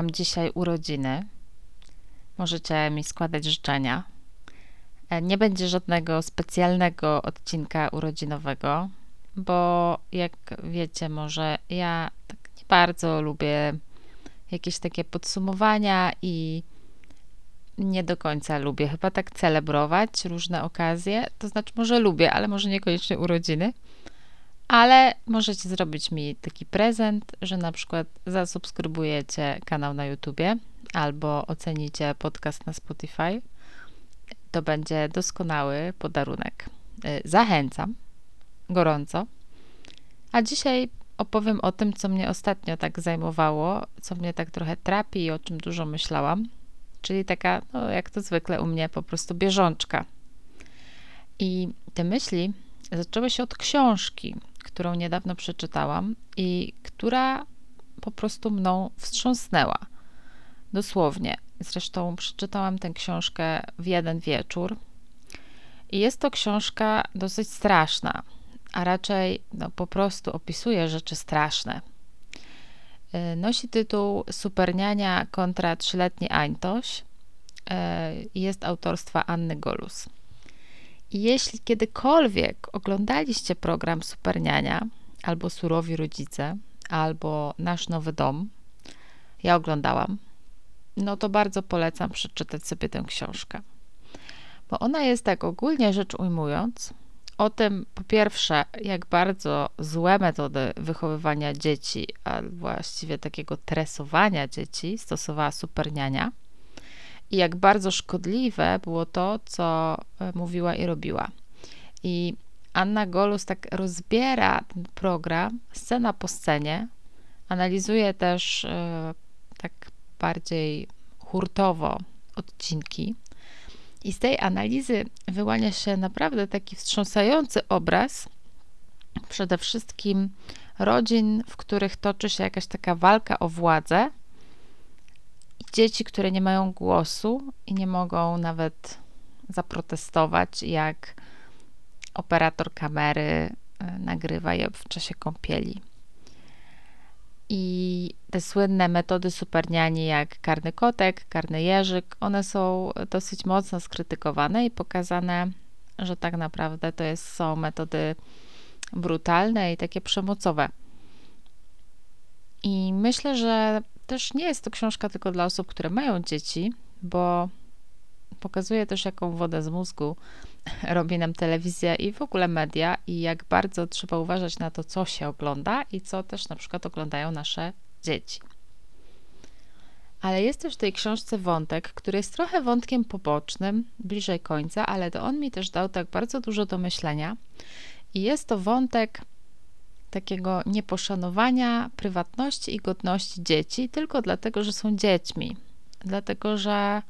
Mam dzisiaj urodziny. Możecie mi składać życzenia. E, nie będzie żadnego specjalnego odcinka urodzinowego, bo jak wiecie, może ja tak nie bardzo lubię jakieś takie podsumowania i nie do końca lubię chyba tak celebrować różne okazje. To znaczy, może lubię, ale może niekoniecznie urodziny. Ale możecie zrobić mi taki prezent, że na przykład zasubskrybujecie kanał na YouTubie albo ocenicie podcast na Spotify. To będzie doskonały podarunek. Y, zachęcam gorąco. A dzisiaj opowiem o tym, co mnie ostatnio tak zajmowało, co mnie tak trochę trapi i o czym dużo myślałam. Czyli taka, no jak to zwykle u mnie, po prostu bieżączka. I te myśli zaczęły się od książki, którą niedawno przeczytałam i która po prostu mną wstrząsnęła. Dosłownie. Zresztą przeczytałam tę książkę w jeden wieczór. I jest to książka dosyć straszna, a raczej no, po prostu opisuje rzeczy straszne. Y, nosi tytuł Superniania kontra trzyletni Ańtoś. Y, jest autorstwa Anny Golus. Jeśli kiedykolwiek oglądaliście program Superniania, albo Surowi Rodzice, albo Nasz Nowy Dom, ja oglądałam, no to bardzo polecam przeczytać sobie tę książkę. Bo ona jest tak ogólnie rzecz ujmując, o tym po pierwsze, jak bardzo złe metody wychowywania dzieci, a właściwie takiego tresowania dzieci stosowała superniania i jak bardzo szkodliwe było to, co e, mówiła i robiła. I Anna Golus tak rozbiera ten program scena po scenie, analizuje też e, tak bardziej hurtowo odcinki. I z tej analizy wyłania się naprawdę taki wstrząsający obraz przede wszystkim rodzin, w których toczy się jakaś taka walka o władzę dzieci, które nie mają głosu i nie mogą nawet zaprotestować, jak operator kamery e, nagrywa je w czasie kąpieli. I te słynne metody superniani, jak karny kotek, karny jeżyk, one są dosyć mocno skrytykowane i pokazane, że tak naprawdę to jest, są metody brutalne i takie przemocowe. I myślę, że też nie jest to książka tylko dla osób, które mają dzieci, bo pokazuje też, jaką wodę z mózgu robi nam telewizja i w ogóle media, i jak bardzo trzeba uważać na to, co się ogląda i co też na przykład oglądają nasze dzieci. Ale jest też w tej książce wątek, który jest trochę wątkiem pobocznym, bliżej końca, ale to on mi też dał tak bardzo dużo do myślenia. I jest to wątek takiego nieposzanowania prywatności i godności dzieci tylko dlatego, że są dziećmi. Dlatego, że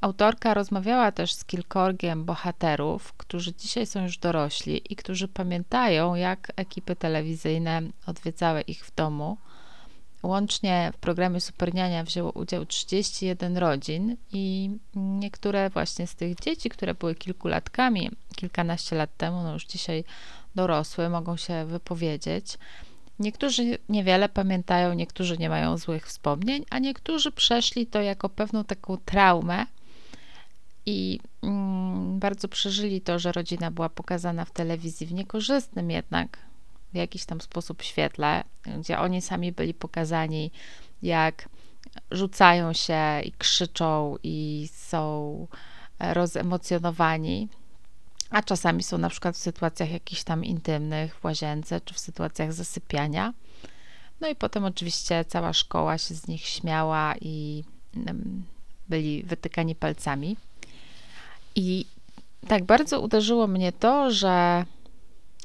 autorka rozmawiała też z kilkorgiem bohaterów, którzy dzisiaj są już dorośli i którzy pamiętają, jak ekipy telewizyjne odwiedzały ich w domu. Łącznie w programie Superniania wzięło udział 31 rodzin i niektóre właśnie z tych dzieci, które były kilkulatkami, kilkanaście lat temu, no już dzisiaj dorosłe mogą się wypowiedzieć. Niektórzy niewiele pamiętają, niektórzy nie mają złych wspomnień, a niektórzy przeszli to jako pewną taką traumę i mm, bardzo przeżyli to, że rodzina była pokazana w telewizji w niekorzystnym jednak w jakiś tam sposób świetle, gdzie oni sami byli pokazani, jak rzucają się i krzyczą i są rozemocjonowani a czasami są na przykład w sytuacjach jakichś tam intymnych w łazience czy w sytuacjach zasypiania. No i potem oczywiście cała szkoła się z nich śmiała i byli wytykani palcami. I tak bardzo uderzyło mnie to, że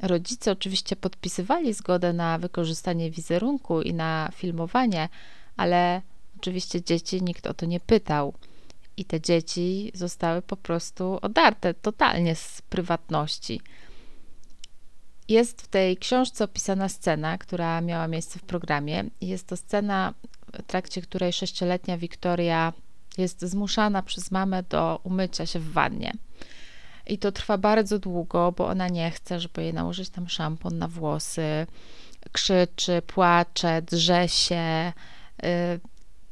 rodzice oczywiście podpisywali zgodę na wykorzystanie wizerunku i na filmowanie, ale oczywiście dzieci nikt o to nie pytał i te dzieci zostały po prostu odarte totalnie z prywatności. Jest w tej książce opisana scena, która miała miejsce w programie. Jest to scena, w trakcie której sześcioletnia Wiktoria jest zmuszana przez mamę do umycia się w wannie. I to trwa bardzo długo, bo ona nie chce, żeby jej nałożyć tam szampon na włosy. Krzyczy, płacze, drze się,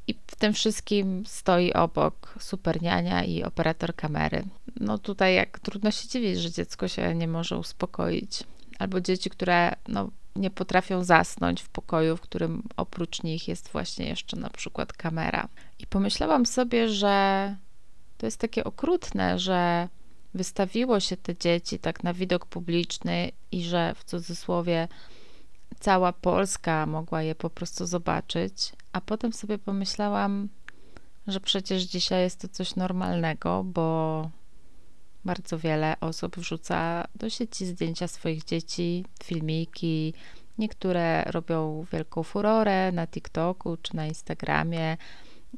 I w tym wszystkim stoi obok superniania i operator kamery. No tutaj jak trudno się dziwić, że dziecko się nie może uspokoić. Albo dzieci, które no, nie potrafią zasnąć w pokoju, w którym oprócz nich jest właśnie jeszcze na przykład kamera. I pomyślałam sobie, że to jest takie okrutne, że wystawiło się te dzieci tak na widok publiczny i że w cudzysłowie cała Polska mogła je po prostu zobaczyć, a potem sobie pomyślałam, że przecież dzisiaj jest to coś normalnego, bo bardzo wiele osób wrzuca do sieci zdjęcia swoich dzieci, filmiki. Niektóre robią wielką furorę na TikToku czy na Instagramie.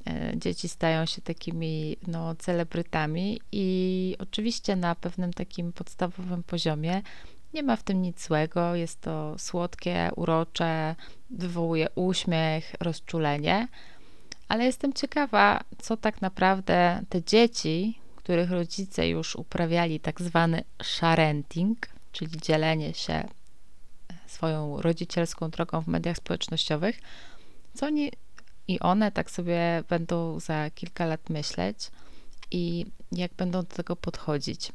E, dzieci stają się takimi no, celebrytami, i oczywiście na pewnym takim podstawowym poziomie nie ma w tym nic złego. Jest to słodkie, urocze, wywołuje uśmiech, rozczulenie. Ale jestem ciekawa, co tak naprawdę te dzieci, których rodzice już uprawiali tak zwany sharenting, czyli dzielenie się swoją rodzicielską drogą w mediach społecznościowych, co oni i one tak sobie będą za kilka lat myśleć i jak będą do tego podchodzić.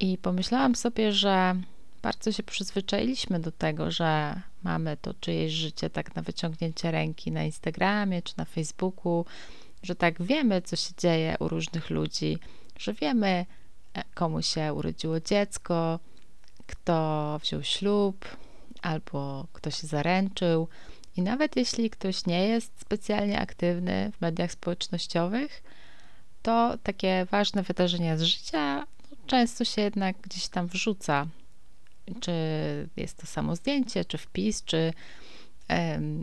I pomyślałam sobie, że bardzo się przyzwyczailiśmy do tego, że mamy to czyjeś życie tak na wyciągnięcie ręki na Instagramie czy na Facebooku, że tak wiemy, co się dzieje u różnych ludzi, że wiemy, e, komu się urodziło dziecko, kto wziął ślub albo kto się zaręczył. I nawet jeśli ktoś nie jest specjalnie aktywny w mediach społecznościowych, to takie ważne wydarzenia z życia no, często się jednak gdzieś tam wrzuca. Czy jest to samo zdjęcie, czy wpis, czy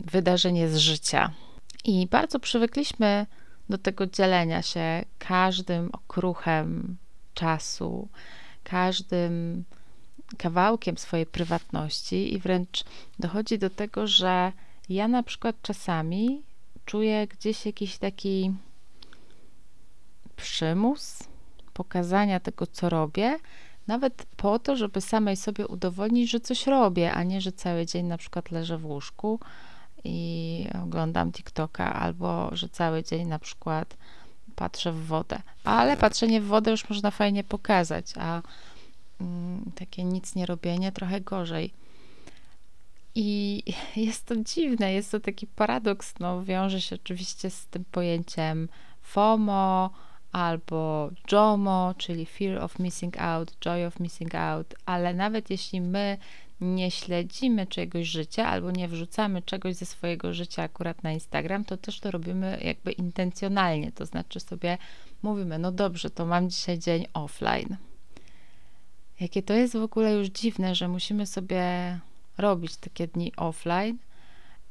wydarzenie z życia. I bardzo przywykliśmy do tego dzielenia się każdym okruchem czasu, każdym kawałkiem swojej prywatności i wręcz dochodzi do tego, że ja na przykład czasami czuję gdzieś jakiś taki przymus pokazania tego, co robię, nawet po to, żeby samej sobie udowodnić, że coś robię, a nie, że cały dzień na przykład leżę w łóżku i oglądam TikToka, albo że cały dzień na przykład patrzę w wodę. Ale patrzenie w wodę już można fajnie pokazać, a mm, takie nic nie robienie trochę gorzej. I jest to dziwne, jest to taki paradoks, no wiąże się oczywiście z tym pojęciem FOMO albo JOMO, czyli Fear of Missing Out, Joy of Missing Out, ale nawet jeśli my nie śledzimy czegoś życia albo nie wrzucamy czegoś ze swojego życia akurat na Instagram, to też to robimy jakby intencjonalnie, to znaczy sobie mówimy, no dobrze, to mam dzisiaj dzień offline. Jakie to jest w ogóle już dziwne, że musimy sobie robić takie dni offline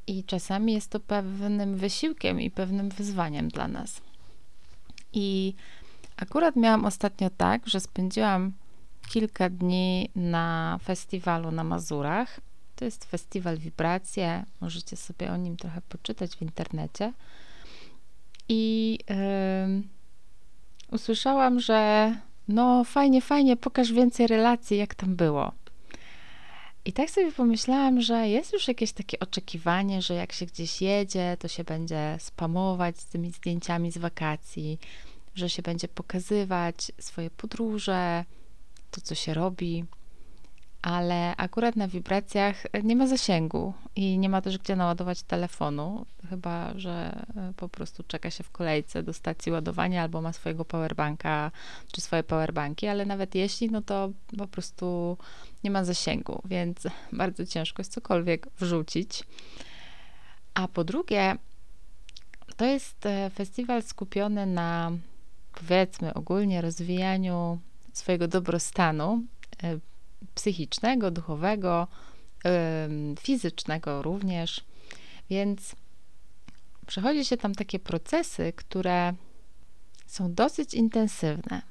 i czasami jest to pewnym wysiłkiem i pewnym wyzwaniem dla nas. I akurat miałam ostatnio tak, że spędziłam kilka dni na festiwalu na Mazurach. To jest festiwal Wibracje, możecie sobie o nim trochę poczytać w internecie. I yy, usłyszałam, że no fajnie, fajnie, pokaż więcej relacji, jak tam było. I tak sobie pomyślałam, że jest już jakieś takie oczekiwanie, że jak się gdzieś jedzie, to się będzie spamować z tymi zdjęciami z wakacji, że się będzie pokazywać swoje podróże, to co się robi, ale akurat na wibracjach nie ma zasięgu i nie ma też gdzie naładować telefonu, chyba że e, po prostu czeka się w kolejce do stacji ładowania albo ma swojego powerbanka czy swoje powerbanki, ale nawet jeśli, no to po prostu nie ma zasięgu, więc bardzo ciężko jest cokolwiek wrzucić. A po drugie, to jest e, festiwal skupiony na powiedzmy ogólnie rozwijaniu swojego dobrostanu e, psychicznego, duchowego, fizycznego również. Więc przechodzi się tam takie procesy, które są dosyć intensywne.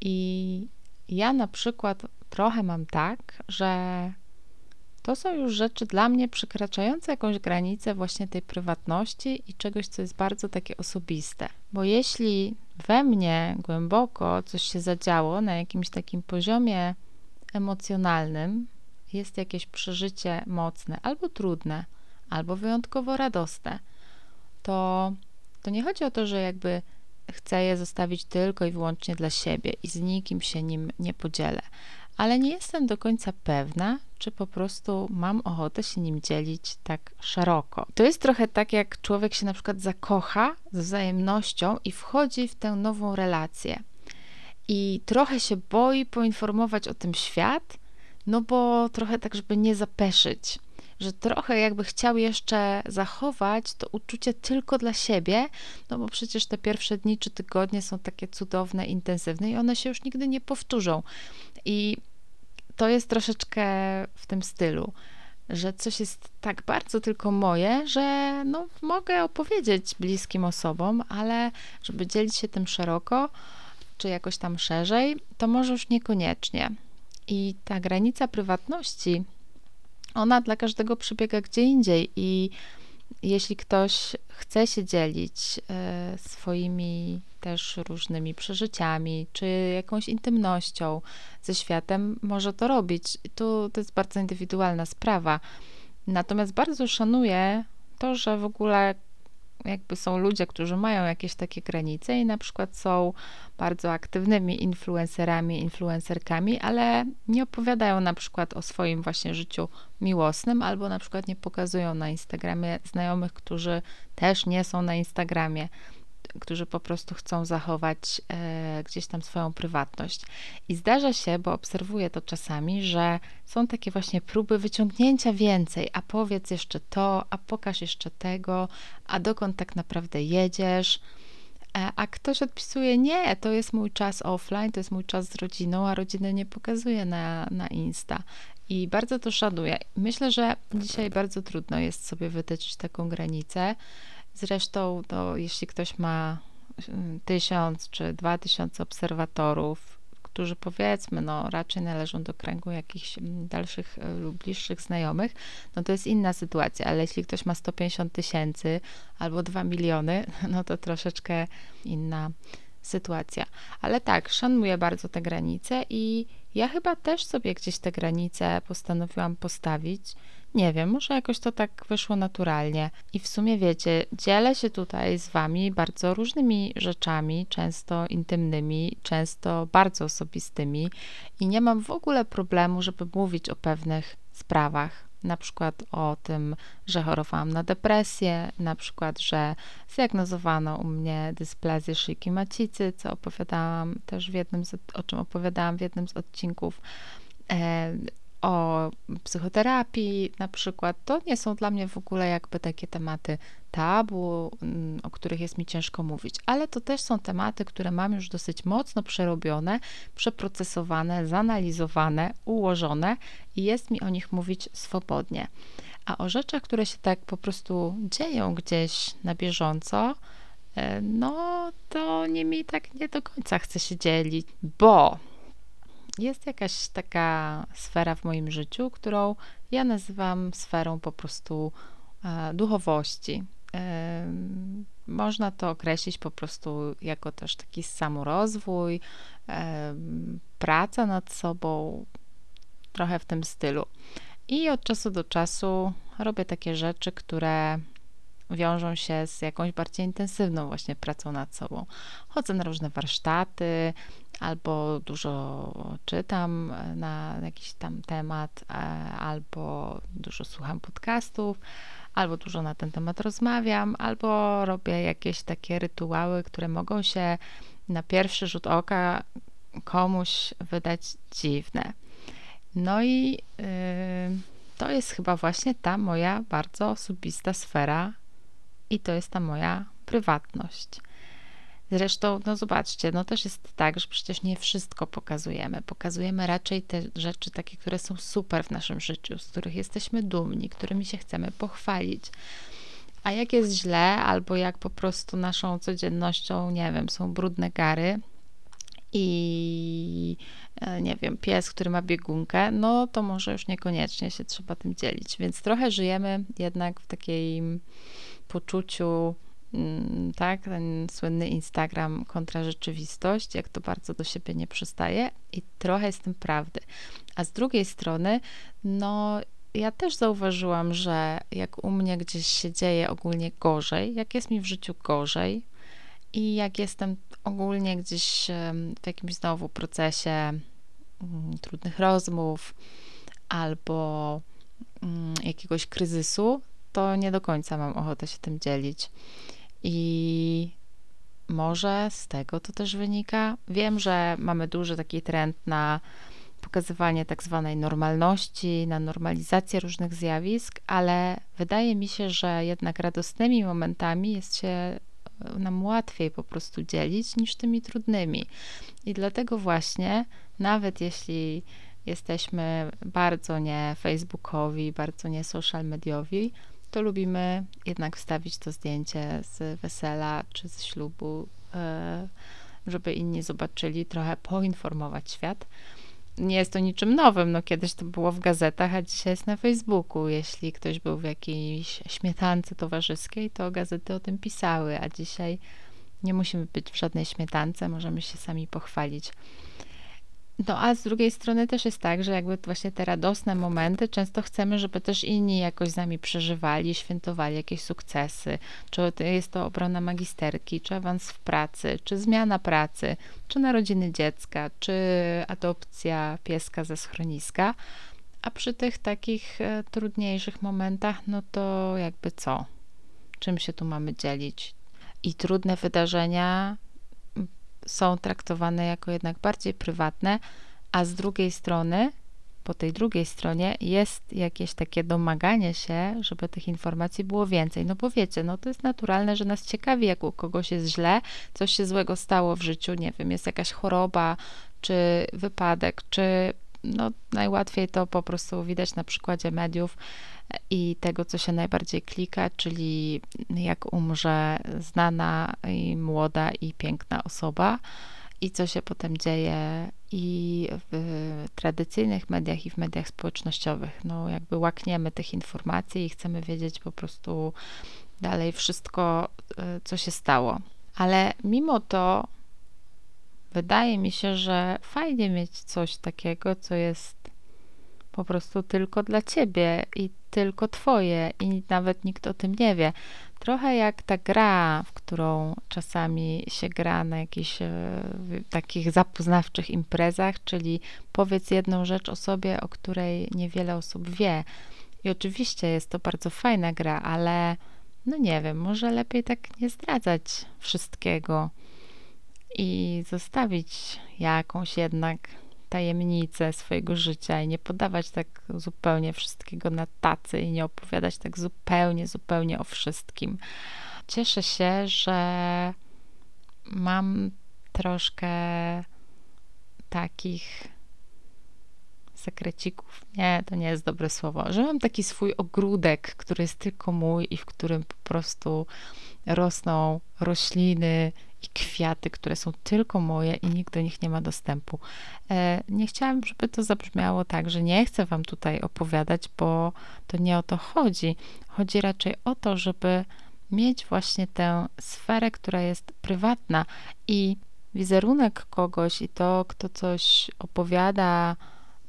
I ja na przykład trochę mam tak, że to są już rzeczy dla mnie przekraczające jakąś granicę właśnie tej prywatności i czegoś, co jest bardzo takie osobiste. Bo jeśli we mnie głęboko coś się zadziało na jakimś takim poziomie emocjonalnym, jest jakieś przeżycie mocne albo trudne, albo wyjątkowo radosne, to, to nie chodzi o to, że jakby chcę je zostawić tylko i wyłącznie dla siebie i z nikim się nim nie podzielę, ale nie jestem do końca pewna, czy po prostu mam ochotę się nim dzielić tak szeroko. To jest trochę tak, jak człowiek się na przykład zakocha z wzajemnością i wchodzi w tę nową relację. I trochę się boi poinformować o tym świat, no bo trochę tak, żeby nie zapeszyć że trochę jakby chciał jeszcze zachować to uczucie tylko dla siebie, no bo przecież te pierwsze dni czy tygodnie są takie cudowne, intensywne i one się już nigdy nie powtórzą. I to jest troszeczkę w tym stylu, że coś jest tak bardzo tylko moje, że no, mogę opowiedzieć bliskim osobom, ale żeby dzielić się tym szeroko, czy jakoś tam szerzej, to może już niekoniecznie. I ta granica prywatności, ona dla każdego przebiega gdzie indziej i jeśli ktoś chce się dzielić e, swoimi też różnymi przeżyciami, czy jakąś intymnością ze światem, może to robić. Tu to jest bardzo indywidualna sprawa. Natomiast bardzo szanuję to, że w ogóle jakby są ludzie, którzy mają jakieś takie granice i na przykład są bardzo aktywnymi influencerami, influencerkami, ale nie opowiadają na przykład o swoim właśnie życiu miłosnym, albo na przykład nie pokazują na Instagramie znajomych, którzy też nie są na Instagramie którzy po prostu chcą zachować e, gdzieś tam swoją prywatność. I zdarza się, bo obserwuję to czasami, że są takie właśnie próby wyciągnięcia więcej, a powiedz jeszcze to, a pokaż jeszcze tego, a dokąd tak naprawdę jedziesz. E, a ktoś odpisuje, nie, to jest mój czas offline, to jest mój czas z rodziną, a rodziny nie pokazuje na, na Insta. I bardzo to szanuję. Myślę, że dzisiaj bardzo trudno jest sobie wytyczyć taką granicę. Zresztą, to jeśli ktoś ma y, tysiąc czy dwa tysiące obserwatorów, którzy powiedzmy, no raczej należą do kręgu jakichś mm, dalszych y, lub bliższych znajomych, no to jest inna sytuacja, ale jeśli ktoś ma 150 tysięcy albo 2 miliony, no to troszeczkę inna sytuacja. Ale tak, szanuję bardzo te granice i ja chyba też sobie gdzieś te granice postanowiłam postawić. Nie wiem, może jakoś to tak wyszło naturalnie. I w sumie wiecie, dzielę się tutaj z wami bardzo różnymi rzeczami, często intymnymi, często bardzo osobistymi i nie mam w ogóle problemu, żeby mówić o pewnych sprawach na przykład o tym, że chorowałam na depresję, na przykład, że zdiagnozowano u mnie dysplazję szyjki macicy, co opowiadałam też w jednym z, o czym opowiadałam w jednym z odcinków. O psychoterapii na przykład, to nie są dla mnie w ogóle jakby takie tematy tabu, mm, o których jest mi ciężko mówić, ale to też są tematy, które mam już dosyć mocno przerobione, przeprocesowane, zanalizowane, ułożone i jest mi o nich mówić swobodnie. A o rzeczach, które się tak po prostu dzieją gdzieś na bieżąco, e, no to nimi tak nie do końca chcę się dzielić, bo jest jakaś taka sfera w moim życiu, którą ja nazywam sferą po prostu e, duchowości. E, można to określić po prostu jako też taki samorozwój, e, praca nad sobą, trochę w tym stylu. I od czasu do czasu robię takie rzeczy, które wiążą się z jakąś bardziej intensywną właśnie pracą nad sobą. Chodzę na różne warsztaty, albo dużo czytam na jakiś tam temat, albo dużo słucham podcastów, albo dużo na ten temat rozmawiam, albo robię jakieś takie rytuały, które mogą się na pierwszy rzut oka komuś wydać dziwne. No i yy, to jest chyba właśnie ta moja bardzo osobista sfera i to jest ta moja prywatność. Zresztą, no zobaczcie, no też jest tak, że przecież nie wszystko pokazujemy. Pokazujemy raczej te rzeczy takie, które są super w naszym życiu, z których jesteśmy dumni, którymi się chcemy pochwalić. A jak jest źle, albo jak po prostu naszą codziennością, nie wiem, są brudne gary i e, nie wiem, pies, który ma biegunkę, no to może już niekoniecznie się trzeba tym dzielić. Więc trochę żyjemy jednak w takiej poczuciu, mm, tak, ten słynny Instagram kontra rzeczywistość, jak to bardzo do siebie nie przystaje i trochę jest tym prawdy. A z drugiej strony, no ja też zauważyłam, że jak u mnie gdzieś się dzieje ogólnie gorzej, jak jest mi w życiu gorzej i jak jestem ogólnie gdzieś w jakimś znowu procesie mm, trudnych rozmów albo mm, jakiegoś kryzysu, to nie do końca mam ochotę się tym dzielić. I może z tego to też wynika. Wiem, że mamy duży taki trend na pokazywanie tak zwanej normalności, na normalizację różnych zjawisk, ale wydaje mi się, że jednak radosnymi momentami jest się e, nam łatwiej po prostu dzielić niż tymi trudnymi. I dlatego właśnie, nawet jeśli jesteśmy bardzo nie facebookowi, bardzo nie social mediowi, to lubimy jednak wstawić to zdjęcie z wesela czy z ślubu, e, żeby inni zobaczyli, trochę poinformować świat. Nie jest to niczym nowym, no kiedyś to było w gazetach, a dzisiaj jest na Facebooku. Jeśli ktoś był w jakiejś śmietance towarzyskiej, to gazety o tym pisały, a dzisiaj nie musimy być w żadnej śmietance, możemy się sami pochwalić. No a z drugiej strony też jest tak, że jakby właśnie te radosne momenty często chcemy, żeby też inni jakoś z nami przeżywali, świętowali jakieś sukcesy. Czy jest to obrona magisterki, czy awans w pracy, czy zmiana pracy, czy narodziny dziecka, czy adopcja pieska ze schroniska. A przy tych takich e, trudniejszych momentach, no to jakby co? Czym się tu mamy dzielić? I trudne wydarzenia są traktowane jako jednak bardziej prywatne, a z drugiej strony, po tej drugiej stronie jest jakieś takie domaganie się, żeby tych informacji było więcej. No bo wiecie, no to jest naturalne, że nas ciekawi, jak u kogoś jest źle, coś się złego stało w życiu, nie wiem, jest jakaś choroba, czy wypadek, czy no najłatwiej to po prostu widać na przykładzie mediów, i tego, co się najbardziej klika, czyli jak umrze znana i młoda i piękna osoba i co się potem dzieje i w tradycyjnych mediach i w mediach społecznościowych. No jakby łakniemy tych informacji i chcemy wiedzieć po prostu dalej wszystko, e, co się stało. Ale mimo to wydaje mi się, że fajnie mieć coś takiego, co jest po prostu tylko dla ciebie i tylko twoje i nawet nikt o tym nie wie. Trochę jak ta gra, w którą czasami się gra na jakichś e, takich zapoznawczych imprezach, czyli powiedz jedną rzecz o sobie, o której niewiele osób wie. I oczywiście jest to bardzo fajna gra, ale no nie wiem, może lepiej tak nie zdradzać wszystkiego i zostawić jakąś jednak tajemnice swojego życia i nie podawać tak zupełnie wszystkiego na tacy i nie opowiadać tak zupełnie, zupełnie o wszystkim. Cieszę się, że mam troszkę takich sekrecików. Nie, to nie jest dobre słowo. Że mam taki swój ogródek, który jest tylko mój i w którym po prostu rosną rośliny i kwiaty, które są tylko moje i nikt do nich nie ma dostępu. E, nie chciałam, żeby to zabrzmiało tak, że nie chcę Wam tutaj opowiadać, bo to nie o to chodzi. Chodzi raczej o to, żeby mieć właśnie tę sferę, która jest prywatna i wizerunek kogoś i to, kto coś opowiada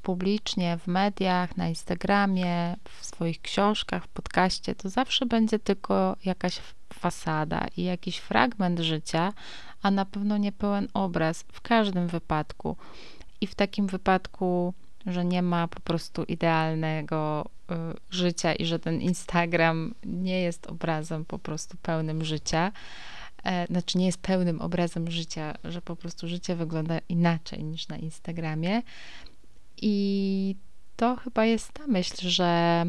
publicznie w mediach, na Instagramie, w swoich książkach, w podcaście, to zawsze będzie tylko jakaś fasada i jakiś fragment życia, a na pewno nie pełen obraz w każdym wypadku. I w takim wypadku, że nie ma po prostu idealnego y, życia i że ten Instagram nie jest obrazem po prostu pełnym życia, e, znaczy nie jest pełnym obrazem życia, że po prostu życie wygląda inaczej niż na Instagramie. I to chyba jest ta myśl, że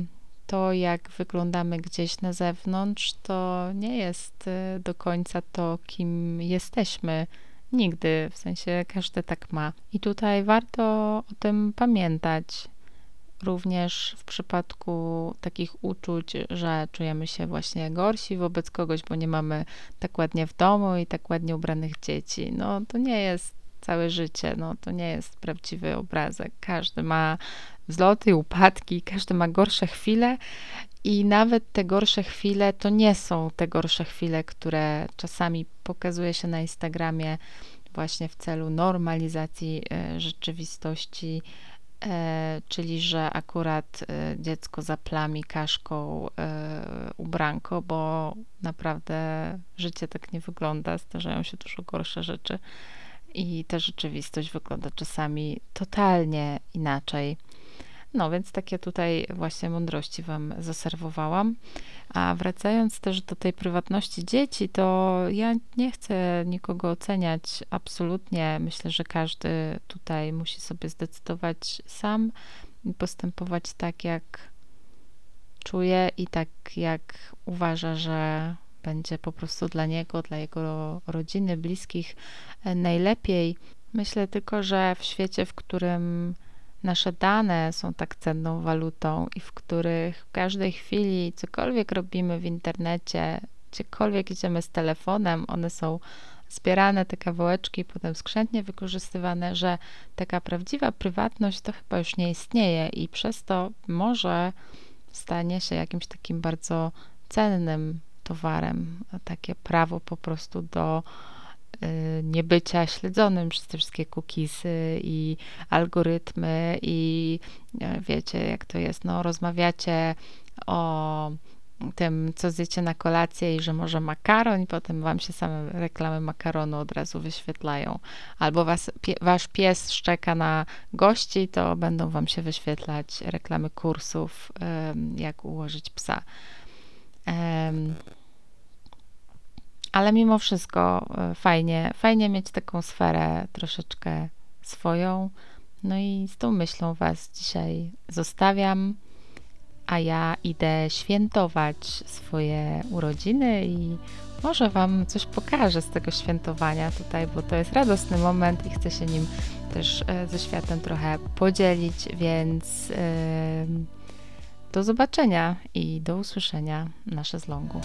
to, jak wyglądamy gdzieś na zewnątrz, to nie jest y, do końca to, kim jesteśmy. Nigdy, w sensie każdy tak ma. I tutaj warto o tym pamiętać. Również w przypadku takich uczuć, że czujemy się właśnie gorsi wobec kogoś, bo nie mamy tak ładnie w domu i tak ładnie ubranych dzieci. No to nie jest całe życie. No, to nie jest prawdziwy obrazek. Każdy ma wzloty i upadki, każdy ma gorsze chwile i nawet te gorsze chwile to nie są te gorsze chwile, które czasami pokazuje się na Instagramie właśnie w celu normalizacji e, rzeczywistości e, czyli że akurat e, dziecko zaplami kaszką ubranko, bo naprawdę życie tak nie wygląda, zdarzają się dużo gorsze rzeczy i ta rzeczywistość wygląda czasami totalnie inaczej. No więc takie tutaj właśnie mądrości Wam zaserwowałam. A wracając też do tej prywatności dzieci, to ja nie chcę nikogo oceniać absolutnie. Myślę, że każdy tutaj musi sobie zdecydować sam i postępować tak, jak czuje i tak, jak uważa, że będzie po prostu dla niego, dla jego rodziny, bliskich najlepiej. Myślę tylko, że w świecie, w którym nasze dane są tak cenną walutą i w których w każdej chwili cokolwiek robimy w internecie, gdziekolwiek idziemy z telefonem, one są zbierane, te kawałeczki, potem skrzętnie wykorzystywane, że taka prawdziwa prywatność to chyba już nie istnieje i przez to może stanie się jakimś takim bardzo cennym towarem, takie prawo po prostu do niebycia śledzonym przez te wszystkie cookiesy i algorytmy i e, wiecie, jak to jest, no rozmawiacie o tym, co zjecie na kolację i że może makaron i potem wam się same reklamy makaronu od razu wyświetlają. Albo was, pie, wasz pies szczeka na gości, to będą wam się wyświetlać reklamy kursów, jak ułożyć psa. Um, ale mimo wszystko e, fajnie, fajnie mieć taką sferę troszeczkę swoją. No i z tą myślą Was dzisiaj zostawiam, a ja idę świętować swoje urodziny i może Wam coś pokażę z tego świętowania tutaj, bo to jest radosny moment i chcę się nim też e, ze światem trochę podzielić, więc do zobaczenia i do usłyszenia na szezlongu.